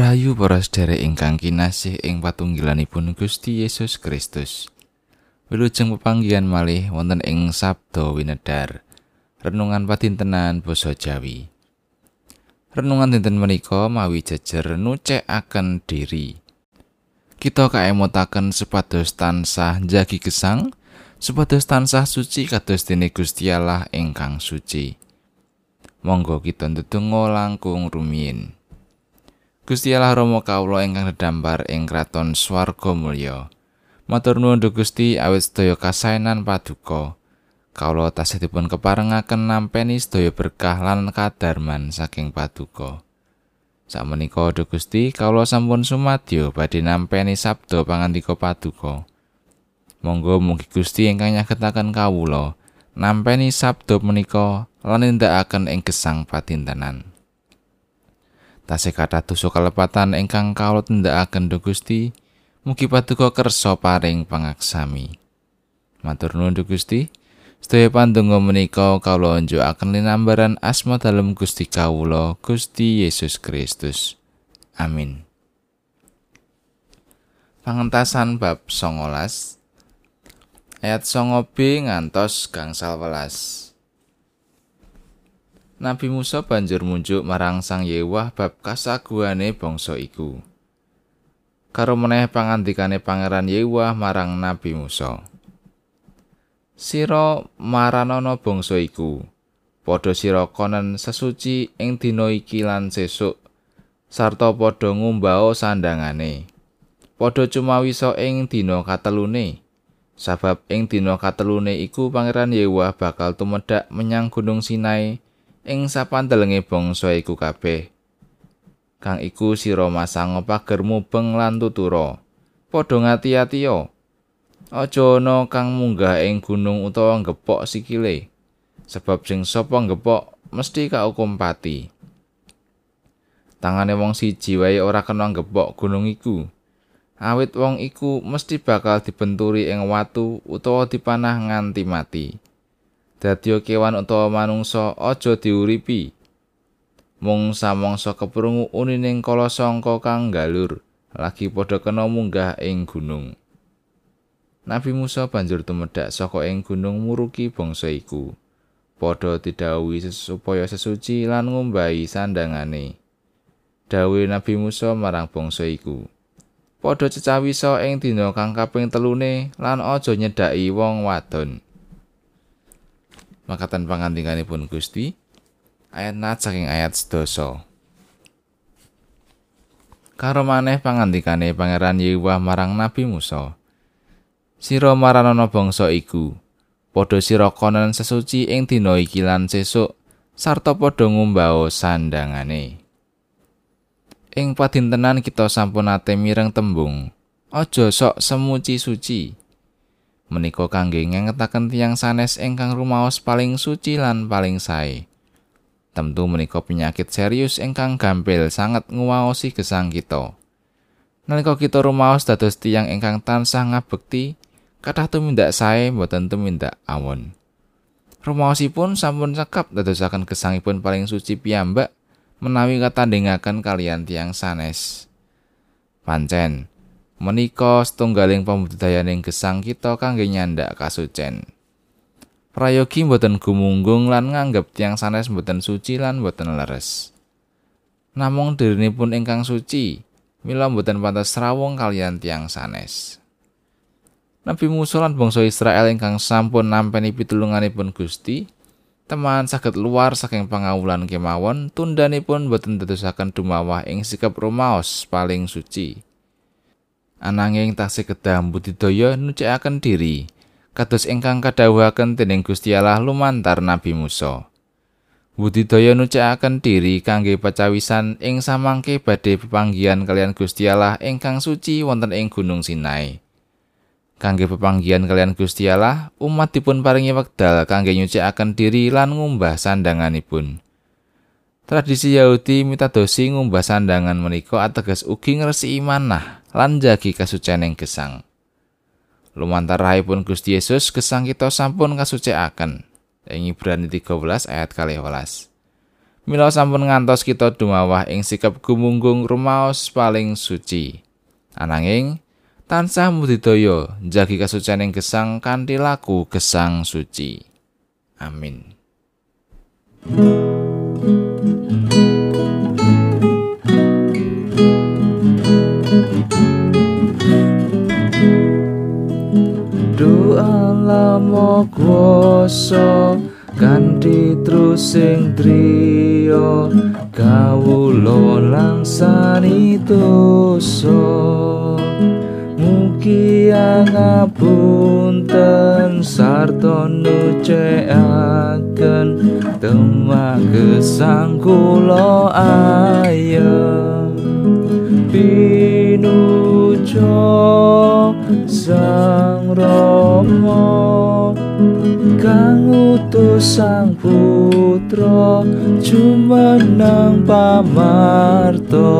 Rahayu para sedherek ingkang kinasih ing patunggilanipun Gusti Yesus Kristus. Wilujeng pepanggihan malih wonten ing Sabda Winedar. Renungan padintenan basa Jawi. Renungan dinten menika mawi jejer nucekaken diri. Kita kaemotaken supados tansah jagi gesang, supados tansah suci kados dene Gusti Allah ingkang suci. Monggo kita ndedonga langkung rumiyin. Gusti Allah Rama kawula ingkang dedambar ing kraton swarga mulya. Matur nuwun Gusti awit sedaya kasaenan paduka. Kawula tasih dipun keparengaken nampeni sedaya berkah lan kadarman saking paduka. Sakmenika Gusti kawula sampun sumadyo badhe nampeni sabda pangandika paduka. Monggo mugi Gusti ingkang nyagetaken kawula nampeni sabda menika lan nindakaken ing gesang patintenan. Tasih kathah dosa kalepatan ingkang kawula tindakaken Gusti mugi paduka kersa paring pangaksami. Matur nuwun Gusti. Sedaya pandonga menika kawula njukaken linambaran asma dalem Gusti kawula Gusti Yesus Kristus. Amin. Pangentasan bab 19 ayat 9b ngantos gangsal welas Nabi Musa banjur munjuk marang Sang Yewah bab kasaguane bangsa iku. Karo meneh pangandikane Pangeran Yewah marang Nabi Musa. Sira maranana bangsa iku, padha sira konen sesuci ing dina iki lan sesuk sarta padha ngumbao sandangane. Padha cumawisa ing dina katelune. Sabab ing dina katelune iku Pangeran Yewah bakal tumedhak menyang Gunung Sinai ing sapandelenge bangsa iku kabeh. Kang iku sira masang pager mubeng lan tutura. Padha ngati-atiya. Aja ana kang munggah ing gunung utawa ngepok sikile. Sebab sing sapa ngepok mesti kaukum pati. Tangane wong siji wae ora kena ngepok gunung iku. Awit wong iku mesti bakal dibenturi ing watu utawa dipanah nganti mati. Dadi kewan utawa manungsa aja diuripi. Mung samangsa keprungu unining kala sangka kang galur lagi padha kena munggah ing gunung. Nabi Musa banjur tumedhak saka ing gunung muruki bangsa iku. Padha didhawuhi supaya sesuci lan ngumbahi sandangane Dawe Nabi Musa marang bangsa iku padha cecawisa ing dina kang kaping telune lan aja nyedhaki wong wadon makatan pangandikanipun Gusti ayat nat saking ayat sedoso karo maneh pangandikane pangeran Yewah marang Nabi Musa Sira maranana bangsa iku padha sira konen sesuci ing dina iki lan sesuk sarta padha ngumbao sandangane. Ing padintenan kita sampun ate mireng tembung aja sok semuci suci menika kangge ngengetaken tiang sanes ingkang rumaos paling suci lan paling sae. Tentu menika penyakit serius ingkang gampil sangat nguwaosi gesang kita. Nalika kita rumaos dados tiang ingkang tansah ngabekti, kathah tumindak sae mboten tumindak awon. Rumaosipun sampun cekap dadosaken gesangipun paling suci piyambak menawi katandingaken kalian tiang sanes. Pancen, menika setunggaling pambudidayaning gesang kita kangge nyandak kasucen. Prayogi mboten gumunggung lan nganggep tiang sanes mboten suci lan mboten leres. Namung dirinipun ingkang suci, mila mboten pantas rawung kalian tiang sanes. Nabi Musa lan bangsa Israel ingkang sampun nampeni pitulunganipun Gusti, teman saged luar saking pangawulan kemawon tundanipun boten dadosaken dumawah ing sikap rumaos paling suci. Ananging tasih kedah budidaya nucikaken diri kados ingkang kadhawuhaken dening Gusti Allah lumantar Nabi Musa. Budidaya nucikaken diri kangge pacawisan ing samangke badhe pepanggihan kalian Gusti Allah ingkang suci wonten ing Gunung Sinai. Kangge pepanggihan kalian Gusti Allah, umat dipun paringi wekdal kangge nyucikaken diri lan ngumbah sandanganipun. Tradisi Yahudi mitadosi ngumbah sandangan menika ateges ugi ngresiki manah lan jagi kasucening gesang. Lumantar rahipun Gusti Yesus gesang kita sampun kasucikaken. Ing Ibrani 13 ayat 12. Mila sampun ngantos kita dumawah ing sikap gumunggung rumaos paling suci. Ananging tansah mudidaya njagi kasucianing gesang kanthi laku gesang suci. Amin. Doa lama kuasa kanthi trusing driya kawula langsani dosa. Mugi ngapunten sarta nucekaken temah gesang kula ayem. Pinujo sang rama sang putra jumeneng pamarta